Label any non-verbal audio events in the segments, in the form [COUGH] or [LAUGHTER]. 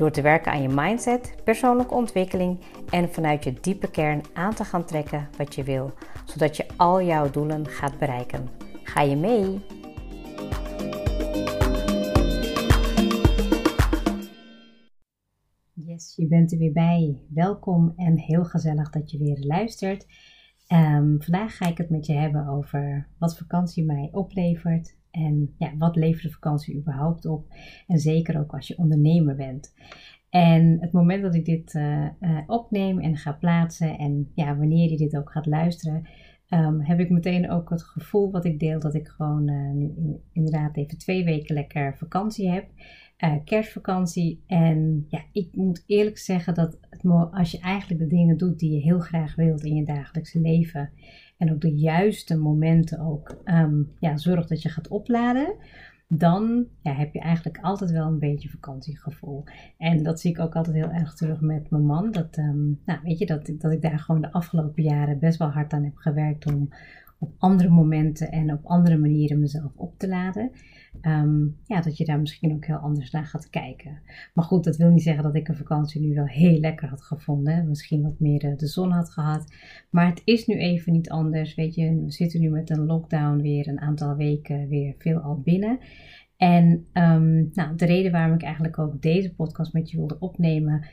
Door te werken aan je mindset, persoonlijke ontwikkeling en vanuit je diepe kern aan te gaan trekken wat je wil, zodat je al jouw doelen gaat bereiken. Ga je mee? Yes, je bent er weer bij. Welkom en heel gezellig dat je weer luistert. Um, vandaag ga ik het met je hebben over wat vakantie mij oplevert, en ja, wat levert de vakantie überhaupt op? En zeker ook als je ondernemer bent. En het moment dat ik dit uh, uh, opneem en ga plaatsen, en ja, wanneer je dit ook gaat luisteren, um, heb ik meteen ook het gevoel wat ik deel dat ik gewoon uh, nu in, inderdaad even twee weken lekker vakantie heb. kerstvakantie. En ja, ik moet eerlijk zeggen dat het, als je eigenlijk de dingen doet die je heel graag wilt in je dagelijkse leven en op de juiste momenten ook um, ja, zorg dat je gaat opladen, dan ja, heb je eigenlijk altijd wel een beetje vakantiegevoel. En dat zie ik ook altijd heel erg terug met mijn man. Dat, um, nou, weet je, dat, dat ik daar gewoon de afgelopen jaren best wel hard aan heb gewerkt om op andere momenten en op andere manieren mezelf op te laden. Ehm, ja, dat je daar misschien ook heel anders naar gaat kijken. Maar goed, dat wil niet zeggen dat ik een vakantie nu wel heel lekker had gevonden. Misschien wat meer eh, de zon had gehad. Maar het is nu even niet anders. Weet je, we zitten nu met een lockdown weer een aantal weken weer veel al binnen. En um, nou, de reden waarom ik eigenlijk ook deze podcast met je wilde opnemen.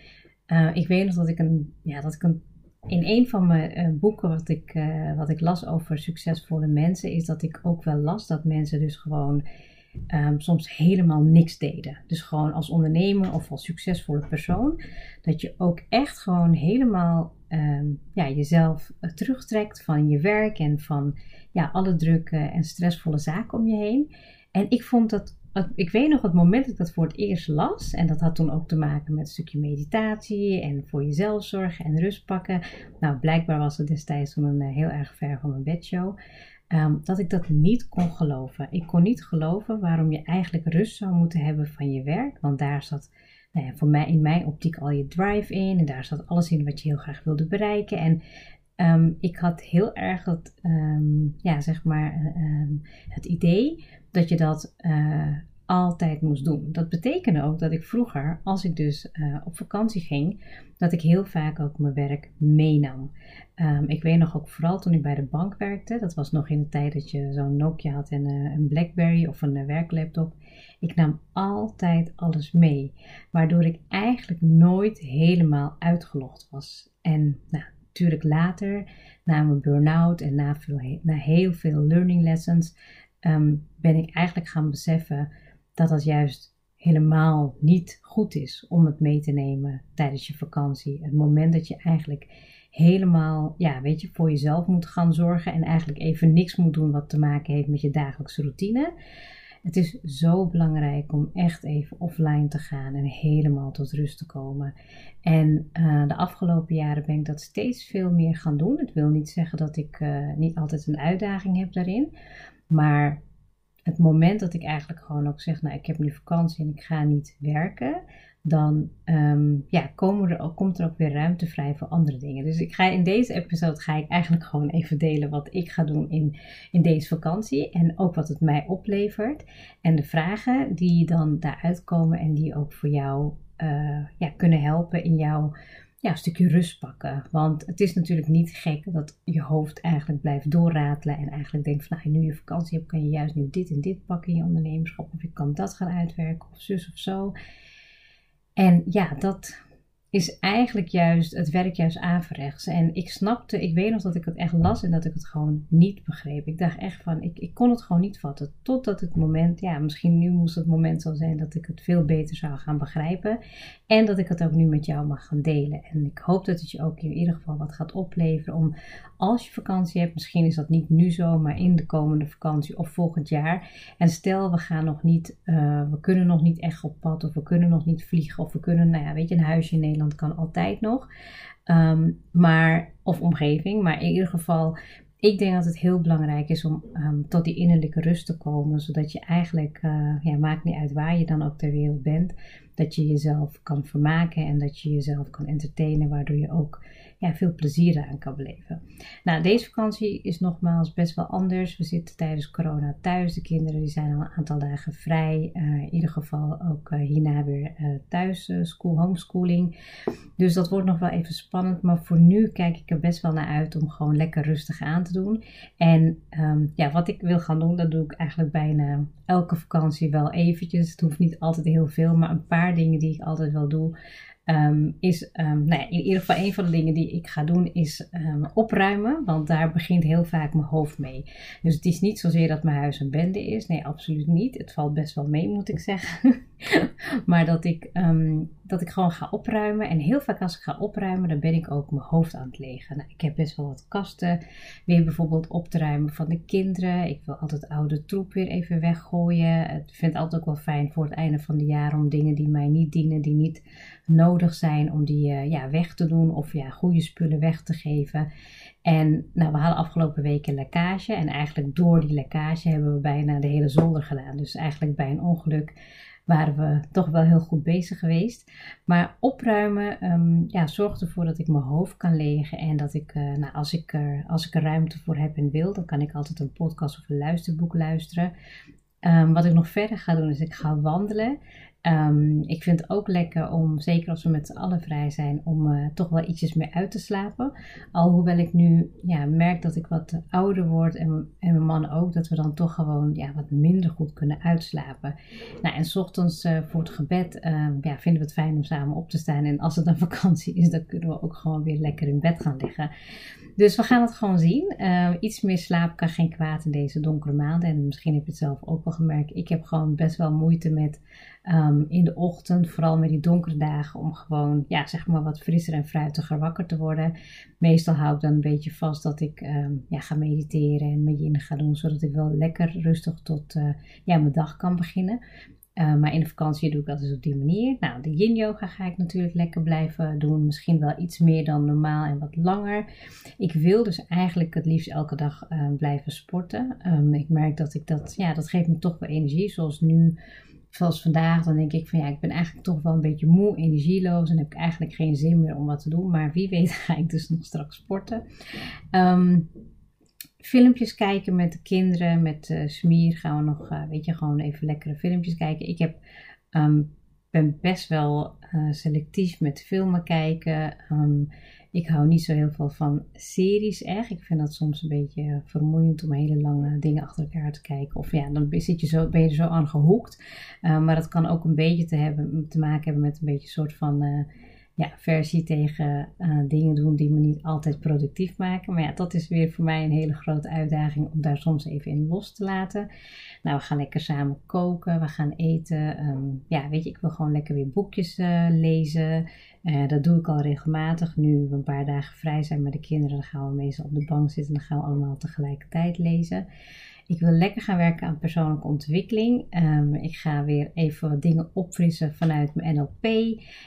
Uh, ik weet nog dat ik een, ja, dat ik een in een van mijn uh, boeken wat ik, uh, wat ik las over succesvolle mensen, is dat ik ook wel las dat mensen dus gewoon um, soms helemaal niks deden. Dus gewoon als ondernemer of als succesvolle persoon, dat je ook echt gewoon helemaal um, ja, jezelf uh, terugtrekt van je werk en van ja, alle drukke en stressvolle zaken om je heen. En ik vond dat ik weet nog het moment dat ik dat voor het eerst las. En dat had toen ook te maken met een stukje meditatie en voor jezelf zorgen en rust pakken. Nou, blijkbaar was het destijds toen een heel erg ver van mijn bedshow. Um, dat ik dat niet kon geloven. Ik kon niet geloven waarom je eigenlijk rust zou moeten hebben van je werk. Want daar zat nou ja, voor mij in mijn optiek al je drive in. En daar zat alles in wat je heel graag wilde bereiken. En um, ik had heel erg het, um, ja, zeg maar, het idee dat je dat uh, altijd moest doen. Dat betekende ook dat ik vroeger, als ik dus uh, op vakantie ging, dat ik heel vaak ook mijn werk meenam. Ik weet nog ook vooral toen ik bij de bank werkte, dat was nog in de tijd dat je zo'n Nokia had en uh, een Blackberry of een werklaptop. Ik nam altijd alles mee, waardoor ik eigenlijk nooit helemaal uitgelogd was. En nou, natuurlijk later, na mijn burn-out en na, veel, na heel veel learning lessons, um, ben ik eigenlijk gaan beseffen dat dat juist helemaal niet goed is om het mee te nemen tijdens je vakantie. Het moment dat je eigenlijk helemaal, ja, weet je, voor jezelf moet gaan zorgen en eigenlijk even niks moet doen wat te maken heeft met je dagelijkse routine. Het is zo belangrijk om echt even offline te gaan en helemaal tot rust te komen. En uh, de afgelopen jaren ben ik dat steeds veel meer gaan doen. Het wil niet zeggen dat ik uh, niet altijd een uitdaging heb daarin. Maar het moment dat ik eigenlijk gewoon ook zeg, nou ik heb nu vakantie en ik ga niet werken, dan um, ja, komen er komt er ook weer ruimte vrij voor andere dingen. Dus ik ga in deze episode ga ik eigenlijk gewoon even delen wat ik ga doen in, in deze vakantie en ook wat het mij oplevert en de vragen die dan daaruit komen en die ook voor jou uh, ja, kunnen helpen in jouw ja, stukje rust pakken. Want het is natuurlijk niet gek dat je hoofd eigenlijk blijft doorratelen en eigenlijk denkt van nou, nu je vakantie hebt, kan je juist nu dit en dit pakken in je ondernemerschap of je kan dat gaan uitwerken of zus of zo. En ja, dat, is eigenlijk juist, het werk juist averechts. En ik snapte, ik weet nog dat ik het echt las en dat ik het gewoon niet begreep. Ik dacht echt van, ik, ik kon het gewoon niet vatten. Totdat het moment, ja, misschien nu moest het moment zo zijn dat ik het veel beter zou gaan begrijpen. En dat ik het ook nu met jou mag gaan delen. En ik hoop dat het je ook in ieder geval wat gaat opleveren om als je vakantie hebt, misschien is dat niet nu zo, maar in de komende vakantie of volgend jaar. En stel we gaan nog niet, uh, we kunnen nog niet echt op pad, of we kunnen nog niet vliegen, of we kunnen, nou ja, weet je, een huisje in Nederland kan altijd nog. Um, maar, of omgeving, maar in ieder geval ik denk dat het heel belangrijk is om um, tot die innerlijke rust te komen, zodat je eigenlijk, uh, ja, maakt niet uit waar je dan ook ter wereld bent, dat je jezelf kan vermaken en dat je jezelf kan entertainen, waardoor je ook ja, veel plezier aan kan beleven. Nou, deze vakantie is nogmaals best wel anders. We zitten tijdens corona thuis. De kinderen die zijn al een aantal dagen vrij. Uh, in ieder geval ook uh, hierna weer uh, thuis, school, homeschooling. Dus dat wordt nog wel even spannend. Maar voor nu kijk ik er best wel naar uit om gewoon lekker rustig aan te doen. En um, ja, wat ik wil gaan doen, dat doe ik eigenlijk bijna elke vakantie wel eventjes. Het hoeft niet altijd heel veel, maar een paar dingen die ik altijd wel doe. Um, is, um, nou ja, in ieder geval een van de dingen die ik ga doen is um, opruimen, want daar begint heel vaak mijn hoofd mee. Dus het is niet zozeer dat mijn huis een bende is, nee, absoluut niet. Het valt best wel mee, moet ik zeggen. [LAUGHS] [LAUGHS] maar dat ik, dat ik gewoon ga opruimen. En heel vaak als ik ga opruimen, dan ben ik ook mijn hoofd aan het legen. Nou, ik heb best wel wat kasten weer bijvoorbeeld op te ruimen van de kinderen. Ik wil altijd oude troep weer even weggooien. Ik vind het altijd ook wel fijn voor het einde van het jaar om dingen die mij niet dienen, die niet nodig zijn om die uh, ja, weg te doen of ja, goede spullen weg te geven. En nou, we hadden afgelopen week een lekkage en eigenlijk door die lekkage hebben we bijna de hele zolder gedaan. Dus eigenlijk bij een ongeluk waren we toch wel heel goed bezig geweest. Maar opruimen um, ja, zorgt ervoor dat ik mijn hoofd kan legen. En dat ik, uh, nou, als, ik er, als ik er ruimte voor heb en wil, dan kan ik altijd een podcast of een luisterboek luisteren. Um, wat ik nog verder ga doen is ik ga wandelen. Um, ik vind het ook lekker om, zeker als we met z'n allen vrij zijn, om uh, toch wel ietsjes meer uit te slapen. Alhoewel ik nu ja, merk dat ik wat ouder word en, en mijn man ook, dat we dan toch gewoon ja, wat minder goed kunnen uitslapen. Nou, en s ochtends uh, voor het gebed uh, ja, vinden we het fijn om samen op te staan. En als het dan [LAUGHS] vakantie is, dan kunnen we ook gewoon weer lekker in bed gaan liggen. Dus we gaan het gewoon zien. Uh, iets meer slaap kan geen kwaad in deze donkere maanden. En misschien heb je het zelf ook wel gemerkt. Ik heb gewoon best wel moeite met um, in de ochtend, vooral met die donkere dagen, om gewoon, ja, zeg maar wat frisser en fruitiger wakker te worden. Meestal hou ik dan een beetje vast dat ik um, ja, ga mediteren en met yin ga doen, zodat ik wel lekker rustig tot uh, ja, mijn dag kan beginnen. Uh, maar in de vakantie doe ik dat dus op die manier. Nou, de yin yoga ga ik natuurlijk lekker blijven doen. Misschien wel iets meer dan normaal en wat langer. Ik wil dus eigenlijk het liefst elke dag uh, blijven sporten. Ik merk dat ik dat, ja, dat geeft me toch wel energie. Zoals nu zoals vandaag, dan denk ik van ja, ik ben eigenlijk toch wel een beetje moe, energieloos en heb ik eigenlijk geen zin meer om wat te doen. Maar wie weet [LAUGHS] ga ik dus nog straks sporten. Um, filmpjes kijken met de kinderen, met uh, Smier gaan we nog, uh, weet je, gewoon even lekkere filmpjes kijken. Ik heb, um, ben best wel uh, selectief met filmen kijken. Um, ik hou niet zo heel veel van series echt. Ik vind dat soms een beetje vermoeiend om hele lange dingen achter elkaar te kijken. Of ja, dan zit je zo, ben je er zo aan gehoekt. Uh, maar dat kan ook een beetje te, hebben, te maken hebben met een beetje een soort van uh, ja, versie tegen uh, dingen doen die me niet altijd productief maken. Maar ja, dat is weer voor mij een hele grote uitdaging om daar soms even in los te laten. Nou, we gaan lekker samen koken, we gaan eten. Um, ja, weet je, ik wil gewoon lekker weer boekjes uh, lezen. Uh, dat doe ik al regelmatig. Nu we een paar dagen vrij zijn met de kinderen, dan gaan we meestal op de bank zitten en dan gaan we allemaal tegelijkertijd lezen. Ik wil lekker gaan werken aan persoonlijke ontwikkeling. Um, ik ga weer even wat dingen opfrissen vanuit mijn NLP.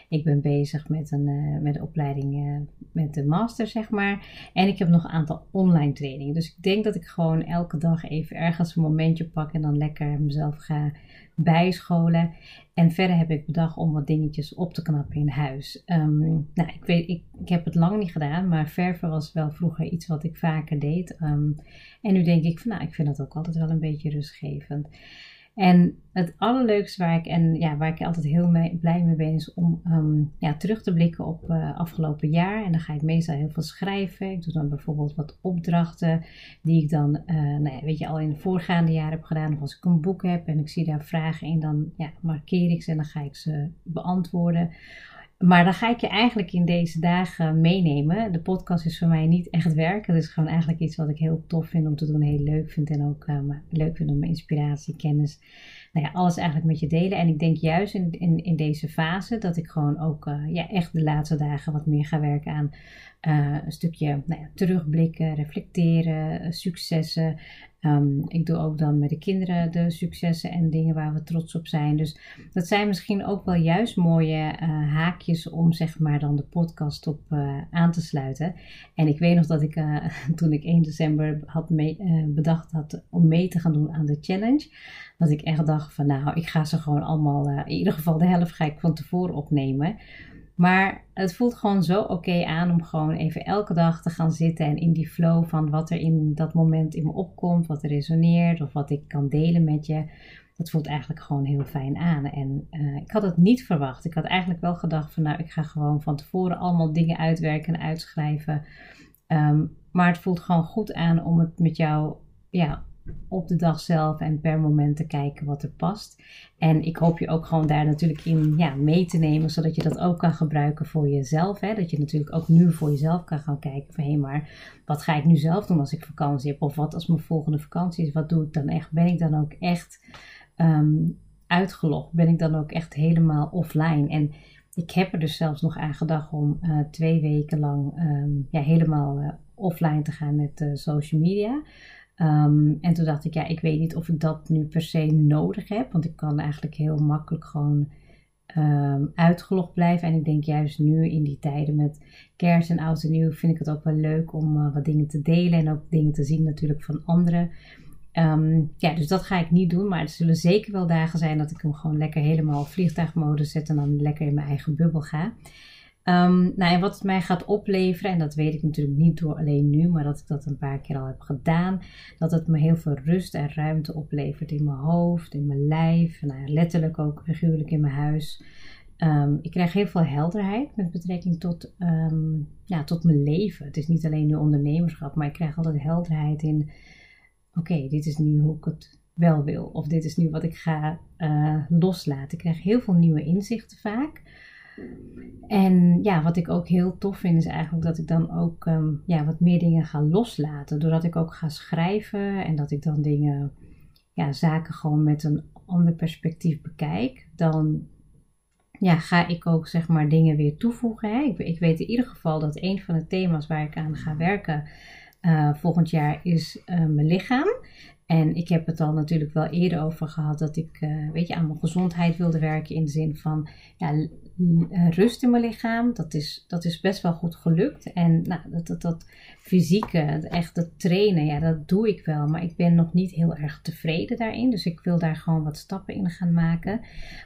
Ik ben bezig met een, uh, met de opleiding uh, met de master, zeg maar. En ik heb nog een aantal online trainingen. Dus ik denk dat ik gewoon elke dag even ergens een momentje pak en dan lekker mezelf ga bijscholen. En verder heb ik bedacht om wat dingetjes op te knappen in huis. Um, nou, ik, weet, ik, heb het lang niet gedaan, maar verven was wel vroeger iets wat ik vaker deed. Um, en nu denk ik van, nou, ik vind dat ook altijd wel een beetje rustgevend. En het allerleukste waar ik, en ja, waar ik altijd heel blij mee ben, is om um, ja, terug te blikken op uh, afgelopen jaar. En dan ga ik meestal heel veel schrijven. Ik doe dan bijvoorbeeld wat opdrachten die ik dan, uh, nou ja, weet je, al in het voorgaande jaar heb gedaan. Of als ik een boek heb en ik zie daar vragen in, dan ja, markeer ik ze en dan ga ik ze beantwoorden. Maar dan ga ik je eigenlijk in deze dagen meenemen. De podcast is voor mij niet echt werk. Het is gewoon eigenlijk iets wat ik heel tof vind om te doen, heel leuk vind. En ook uh, leuk vind om mijn inspiratie, kennis, nou ja, alles eigenlijk met je delen. En ik denk juist in, in, deze fase dat ik gewoon ook uh, ja, echt de laatste dagen wat meer ga werken aan uh, een stukje nou ja, terugblikken, reflecteren, successen. Um, ik doe ook dan met de kinderen de successen en dingen waar we trots op zijn. Dus dat zijn misschien ook wel juist mooie uh, haakjes om zeg maar dan de podcast op uh, aan te sluiten. En ik weet nog dat ik [LAUGHS] toen ik 1 december had bedacht had om mee te gaan doen aan de challenge. Dat ik echt dacht van nou ik ga ze gewoon allemaal, in ieder geval de helft ga ik van tevoren opnemen. Maar het voelt gewoon zo oké aan om gewoon even elke dag te gaan zitten en in die flow van wat er in dat moment in me opkomt, wat er resoneert of wat ik kan delen met je. Dat voelt eigenlijk gewoon heel fijn aan. En uh, ik had het niet verwacht. Ik had eigenlijk wel gedacht van nou, ik ga gewoon van tevoren allemaal dingen uitwerken en uitschrijven. Um, maar het voelt gewoon goed aan om het met jou ja, op de dag zelf en per moment te kijken wat er past. En ik hoop je ook gewoon daar natuurlijk in ja, mee te nemen, zodat je dat ook kan gebruiken voor jezelf. Hè? Dat je natuurlijk ook nu voor jezelf kan gaan kijken van hé, maar wat ga ik nu zelf doen als ik vakantie heb? Of wat als mijn volgende vakantie is? Wat doe ik dan echt? Ben ik dan ook echt um, uitgelogd? Ben ik dan ook echt helemaal offline? En ik heb er dus zelfs nog aan gedacht om uh, twee weken lang um, ja, helemaal uh, offline te gaan met uh, social media. Um, en toen dacht ik, ja, ik weet niet of ik dat nu per se nodig heb. Want ik kan eigenlijk heel makkelijk gewoon um, uitgelogd blijven. En ik denk juist nu in die tijden met kerst en oud en nieuw vind ik het ook wel leuk om uh, wat dingen te delen. En ook dingen te zien natuurlijk van anderen. Um, ja, dus dat ga ik niet doen. Maar er zullen zeker wel dagen zijn dat ik hem gewoon lekker helemaal op vliegtuigmodus zet. En dan lekker in mijn eigen bubbel ga. Um, nou, en wat het mij gaat opleveren, en dat weet ik natuurlijk niet door alleen nu, maar dat ik dat een paar keer al heb gedaan, dat het me heel veel rust en ruimte oplevert in mijn hoofd, in mijn lijf, nou, letterlijk ook figuurlijk in mijn huis. Um, ik krijg heel veel helderheid met betrekking tot, um, ja, tot mijn leven. Het is niet alleen nu ondernemerschap, maar ik krijg altijd helderheid in: oké, dit is nu hoe ik het wel wil, of dit is nu wat ik ga uh, loslaten. Ik krijg heel veel nieuwe inzichten vaak. En ja, wat ik ook heel tof vind is eigenlijk dat ik dan ook um, ja, wat meer dingen ga loslaten. Doordat ik ook ga schrijven en dat ik dan dingen, ja, zaken gewoon met een ander perspectief bekijk. Dan ja, ga ik ook zeg maar dingen weer toevoegen. Ik, ik, weet in ieder geval dat een van de thema's waar ik aan ga werken uh, volgend jaar is uh, mijn lichaam. En ik heb het al natuurlijk wel eerder over gehad dat ik, uh, weet je, aan mijn gezondheid wilde werken in de zin van, ja, eh, rust in mijn lichaam. Dat is, dat is best wel goed gelukt. En nou, dat, dat, dat fysieke, echt het trainen, ja, dat doe ik wel. Maar ik ben nog niet heel erg tevreden daarin. Dus ik wil daar gewoon wat stappen in gaan maken.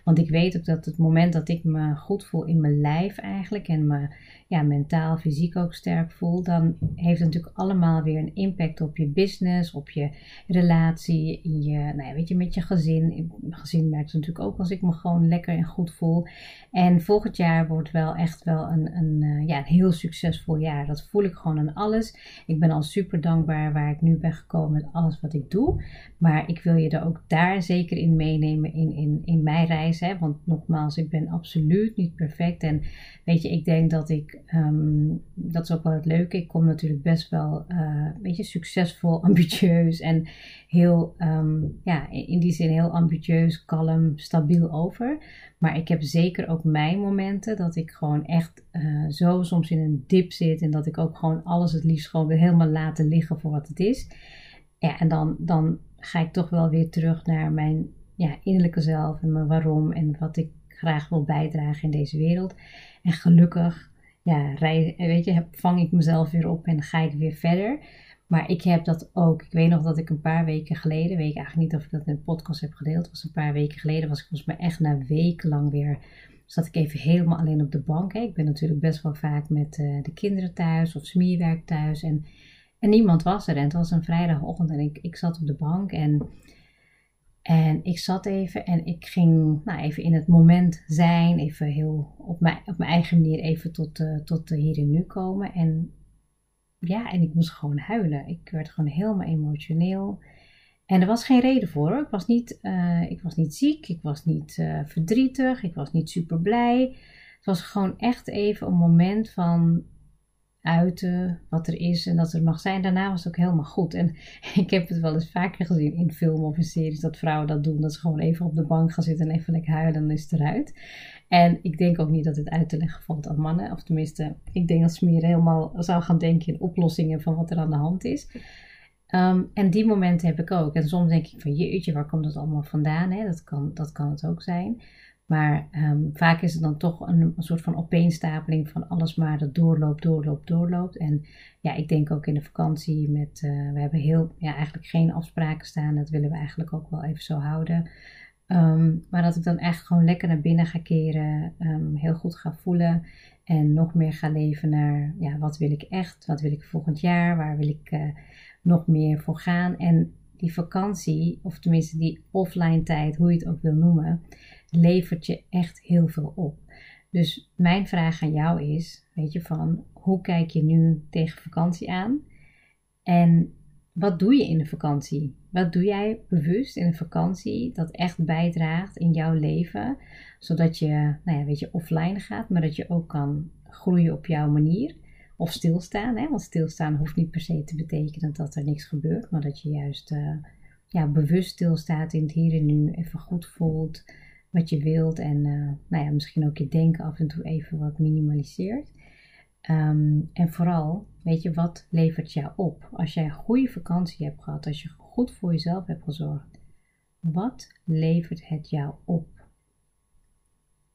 Want ik weet ook dat het moment dat ik me goed voel in mijn lijf eigenlijk. En me ja, mentaal, fysiek ook sterk voel. Dan heeft het natuurlijk allemaal weer een impact op je business, op je relatie. Je, nou ja, weet je, met je gezin. Mijn gezin merkt natuurlijk ook als ik me gewoon lekker en goed voel. En volgend jaar wordt wel echt wel een, een, uh, ja, een heel succesvol jaar. Dat voel ik gewoon aan alles. Ik ben al super dankbaar waar ik nu ben gekomen met alles wat ik doe. Maar ik wil je er ook daar zeker in meenemen in, in, in mijn reis. Hè? Want nogmaals, ik ben absoluut niet perfect. En weet je, ik denk dat ik, um, dat is ook wel het leuke. Ik kom natuurlijk best wel, uh, weet je, succesvol, [LAUGHS] ambitieus en heel, um, ja, in die zin heel ambitieus, kalm, stabiel over. Maar ik heb zeker ook mijn momenten dat ik gewoon echt uh, zo soms in een dip zit. En dat ik ook gewoon alles het liefst gewoon helemaal laten liggen voor wat het is. Ja, en dan, dan ga ik toch wel weer terug naar mijn ja, innerlijke zelf en mijn waarom en wat ik graag wil bijdragen in deze wereld. En gelukkig, ja, weet je, vang ik mezelf weer op en ga ik weer verder. Maar ik heb dat ook. Ik weet nog dat ik een paar weken geleden, weet ik eigenlijk niet of ik dat in de podcast heb gedeeld, was een paar weken geleden, was ik volgens mij echt na wekenlang weer, zat ik even helemaal alleen op de bank. Hè. Ik ben natuurlijk best wel vaak met uh, de kinderen thuis of smierwerk thuis en, en niemand was er. En het was een vrijdagochtend en ik, ik zat op de bank en, en ik zat even en ik ging nou, even in het moment zijn, even heel op mijn, op mijn eigen manier even tot, uh, tot hier en nu komen. En ja, en ik moest gewoon huilen. Ik werd gewoon helemaal emotioneel. En er was geen reden voor hoor. Ik was niet, uh, ik was niet ziek, ik was niet uh, verdrietig, ik was niet super blij. het was gewoon echt even een moment van uiten wat er is en dat er mag zijn. Daarna was het ook helemaal goed. En [LAUGHS] ik heb het wel eens vaker gezien in filmen of in series dat vrouwen dat doen. Dat ze gewoon even op de bank gaan zitten en even lekker huilen en is het eruit. En ik denk ook niet dat het uit te leggen valt aan mannen. Of tenminste, ik denk dat Smeer helemaal zou gaan denken in oplossingen van wat er aan de hand is. Ehm, en die momenten heb ik ook. En soms denk ik van jeetje, waar komt dat allemaal vandaan? Hè? Dat, kan, dat kan het ook zijn. Maar ehm, vaak is het dan toch een, soort van opeenstapeling van alles maar dat doorloopt, doorloopt, doorloopt. En ja, ik denk ook in de vakantie met, uh, we hebben heel, ja, eigenlijk geen afspraken staan. Dat willen we eigenlijk ook wel even zo houden. Um, maar dat ik dan echt gewoon lekker naar binnen ga keren, um, heel goed ga voelen en nog meer ga leven naar, ja, wat wil ik echt? Wat wil ik volgend jaar? Waar wil ik uh, nog meer voor gaan? En die vakantie, of tenminste die offline tijd, hoe je het ook wil noemen, levert je echt heel veel op. Dus mijn vraag aan jou is, weet je, van hoe kijk je nu tegen vakantie aan? En wat doe je in de vakantie? Wat doe jij bewust in de vakantie dat echt bijdraagt in jouw leven, zodat je, nou ja, weet je, offline gaat, maar dat je ook kan groeien op jouw manier? Of stilstaan, hè? want stilstaan hoeft niet per se te betekenen dat er niks gebeurt, maar dat je juist uh, ja, bewust stilstaat in het hier en nu, even goed voelt, wat je wilt en uh, nou ja, misschien ook je denken af en toe even wat minimaliseert. Um, en vooral, weet je, wat levert jou op? Als jij een goede vakantie hebt gehad, als je goed voor jezelf hebt gezorgd, wat levert het jou op?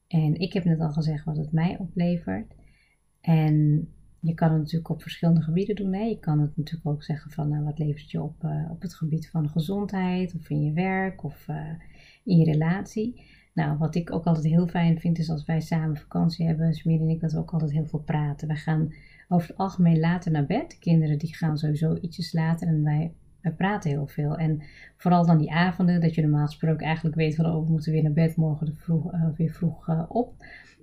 En ik heb net al gezegd wat het mij oplevert. En je kan het natuurlijk op verschillende gebieden doen. Hè? Je kan het natuurlijk ook zeggen van nou, wat levert je op uh, op het gebied van gezondheid of in je werk of uh, in je relatie. Nou, wat ik ook altijd heel fijn vind, is als wij samen vakantie hebben, Smeer en ik, dat we ook altijd heel veel praten. We gaan over het algemeen later naar bed. De kinderen die gaan sowieso ietsjes later en wij, wij praten heel veel. En vooral dan die avonden, dat je normaal gesproken eigenlijk weet van, oh, we moeten weer naar bed, morgen vroeg, uh, weer vroeg uh, op.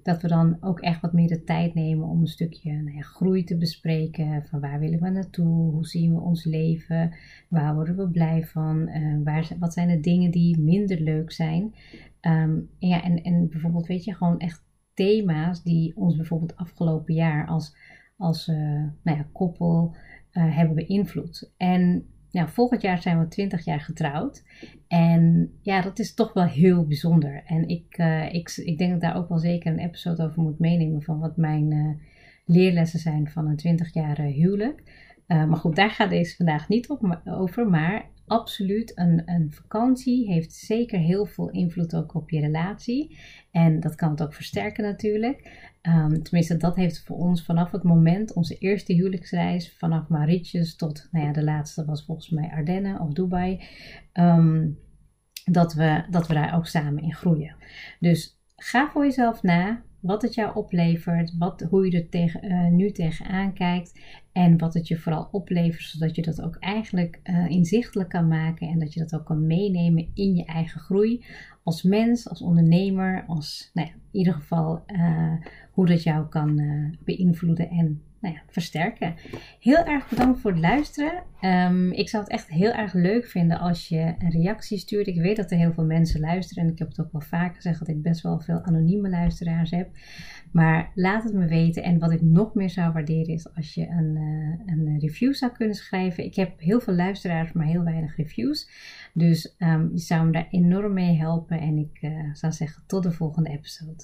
Dat we dan ook echt wat meer de tijd nemen om een stukje nou ja, groei te bespreken. Van waar willen we naartoe? Hoe zien we ons leven? Waar worden we blij van? Uh, waar, wat zijn de dingen die minder leuk zijn? Um, ja, en, en bijvoorbeeld, weet je, gewoon echt thema's die ons bijvoorbeeld afgelopen jaar als, als nou ja, koppel hebben beïnvloed. En ja, volgend jaar zijn we 20 jaar getrouwd. En ja, dat is toch wel heel bijzonder. En ik, uh, ik, ik denk dat daar ook wel zeker een episode over moet meenemen van wat mijn leerlessen zijn van een 20-jarige huwelijk. maar goed, daar gaat deze vandaag niet op, over. Maar absoluut. Een, een vakantie heeft zeker heel veel invloed ook op je relatie. En dat kan het ook versterken natuurlijk. Um, tenminste, dat heeft voor ons vanaf het moment, onze eerste huwelijksreis, vanaf Mauritius tot, nou ja, de laatste was volgens mij Ardennen of Dubai, um, dat, we, dat we daar ook samen in groeien. Dus ga voor jezelf na wat het jou oplevert, wat, hoe je er tegen, uh, nu tegenaan kijkt en wat het je vooral oplevert, zodat je dat ook eigenlijk uh, inzichtelijk kan maken en dat je dat ook kan meenemen in je eigen groei als mens, als ondernemer, als nou ja, in ieder geval uh, hoe dat jou kan beïnvloeden en nou ja, versterken. Heel erg bedankt voor het luisteren. Um, ik zou het echt heel erg leuk vinden als je een reactie stuurt. Ik weet dat er heel veel mensen luisteren en ik heb het ook wel vaak gezegd dat ik best wel veel anonieme luisteraars heb. Maar laat het me weten. En wat ik nog meer zou waarderen is als je een, uh, een review zou kunnen schrijven. Ik heb heel veel luisteraars, maar heel weinig reviews. Dus um, je zou me daar enorm mee helpen. En ik uh, zou zeggen tot de volgende episode.